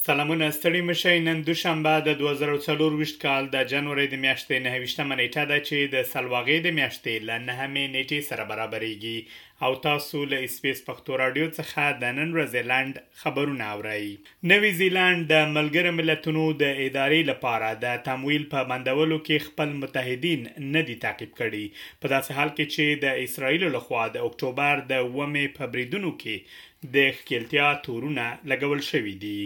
سلامونه ستړي مه شئ نن دوشنبه د دوه زره او څلور ویشت کال د جنورۍ د میاشتې نهه ویشتمه نېټه ده چې د سلواغې د میاشتې له نهمې نېټې سره برابرېږي او تاسو له اسپیس پښتو راډیو څخه د نن ورځې لنډ خبرونه اورئ نوی زیلانډ د ملګرو ملتونو د ادارې لپاره د تمویل په بندولو کې خپل متحدین نه دي تعقیب کړي په داسې حال کې چې د اسرائیلو لخوا د اکتوبر د اوومې په بریدونو کې د ښکېلتیا تورونه لګول شوي دي.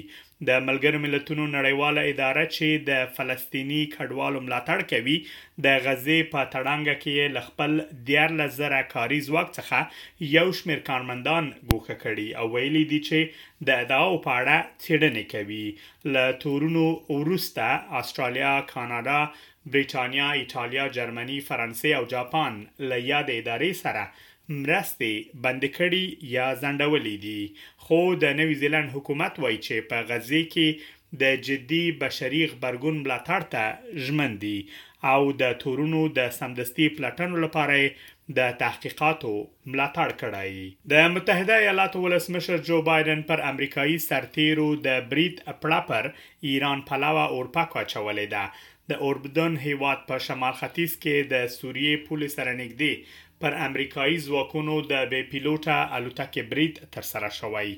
د ملګرو ملتونو نړیواله اداره چې د فلسطیني کډوالو ملاتړ کوي، د غزې په تړانګه کې یې له خپل دیارلس زره کاري ځواک څخه یو شمېر کارمندان ګوښه کړي او ویلي دي چې د ادعاوو په اړه څېړنې کوي. له تورونو وروسته اسټرالیا، کاناډا، بریټانیا، ایټالیا، جرمني، فرانسې او جاپان له یادې ادارې سره مرستې بندې کړي یا ځنډولې دي، خو د نوي زیلنډ حکومت وايي چې په غزې کې د جدي بشري غبرګون ملاتړ ته ژمن دي او د تورونو د سمدستي پلټنو لپاره یې د تحقیقاتو ملاتړ کړی. د متحده ایالاتو ولسمشر جو بایډن پر امریکايي سرتېرو د برید پړه پر ایران پلوه اورپکو اچولې ده. د اردن هېواد په شمال ختیځ کې د سوریې پولې سره نږدې پر امریکایي ځواکونو د بې پیلوټه الوتکې برید ترسره شوی.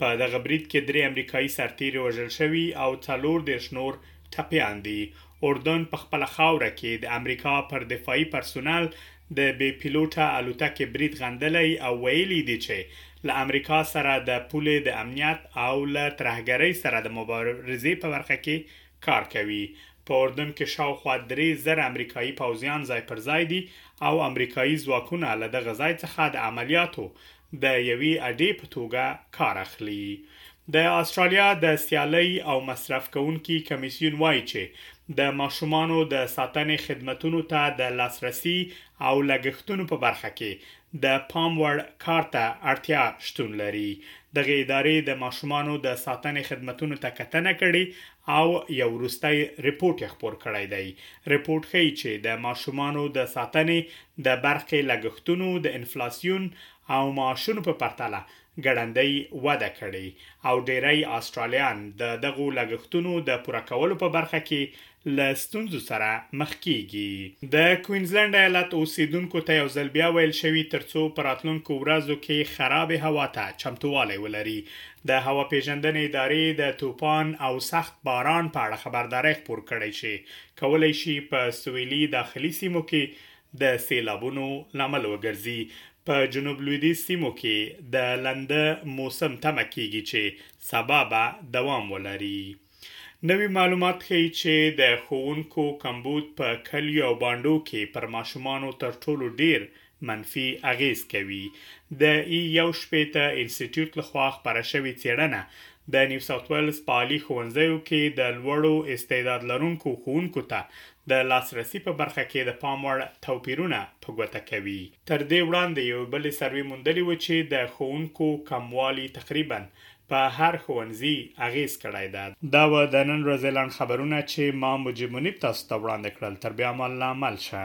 په دغه برید کې درې امریکایي سرتېري وژل شوي او څلور دېرش نور ټپیان دي. اردن په خپله خاوره کې د امریکا پر دفاعي پرسونل د بې پیلوټه الوتکې برید غندلی او ویلي یې دي چې له امریکا سره د پولې د امنیت او له ترهګرۍ سره د مبارزې په برخه کې کار کوي. په اردن کې شاوخوا درې زره امریکايي پوځیان ځای پر ځای دي او امریکايي ځواکونه له دغه ځای څخه د عملیاتو د یوې اډې په توګه کار اخلي. د اسټرالیا د سیالۍ او مصرف کوونکي کمېسیون وايي چې د ماشومانو د ساتنې خدمتونو ته د لاسرسي او لګښتونو په برخه کې د پام وړ کار ته اړتیا شتون لري. دغې ادارې د ماشومانو د ساتنې خدمتونو ته کتنه کړې او یو وروستی رپوټ یې خپور کړی دی. رپوټ ښيي چې د ماشومانو د ساتنې د برخې لګښتونو د انفلاسیون او معاشونو په پرتله ګړندۍ وده کړې او ډېری آسټرالیان د دغو لګښتونو د پوره کولو په برخه کې له ستونزو سره مخ کېږي. د کوینزلنډ ایالت اوسېدونکو ته یو ځل بیا ویل شوي، ترڅو په راتلونکو ورځو کې خرابې هوا ته چمتووالی ولري. د هوا پېژندنې ادارې د توپان او سخت باران په اړه خبرداری خپور کړی چې کولی شي په سویلي داخلي سیمو کې د سېلابونو لامل وګرځي. په جنوب لویدیځ سیمو کې د لنده موسم تمه کېږي چې سبا به دوام ولري. نوي معلومات ښيي چې د ښوونکو کمبود په کلیو او بانډو کې پر ماشومانو تر ټولو ډېر منفي اغېز کوي. د ای یو شپېته انسټیټیوټ لخوا خپره شوې څېړنه د نیوساوتویلز په عالي ښوونځیو کې د لوړو استعداد لرونکو ښوونکو ته د لاسرسي په برخه کې د پام وړ توپیرونه په ګوته کوي. تر دې وړاندې یوې بلې سروې موندلې وه چې د ښوونکو کموالي تقریباً په هر ښوونځي اغیز کړی ده. دا وه د نن ورځې لنډ خبرونه چې ما مجیب منیب تاسو ته وړاندې کړل. تر بیا مل لا مل شه.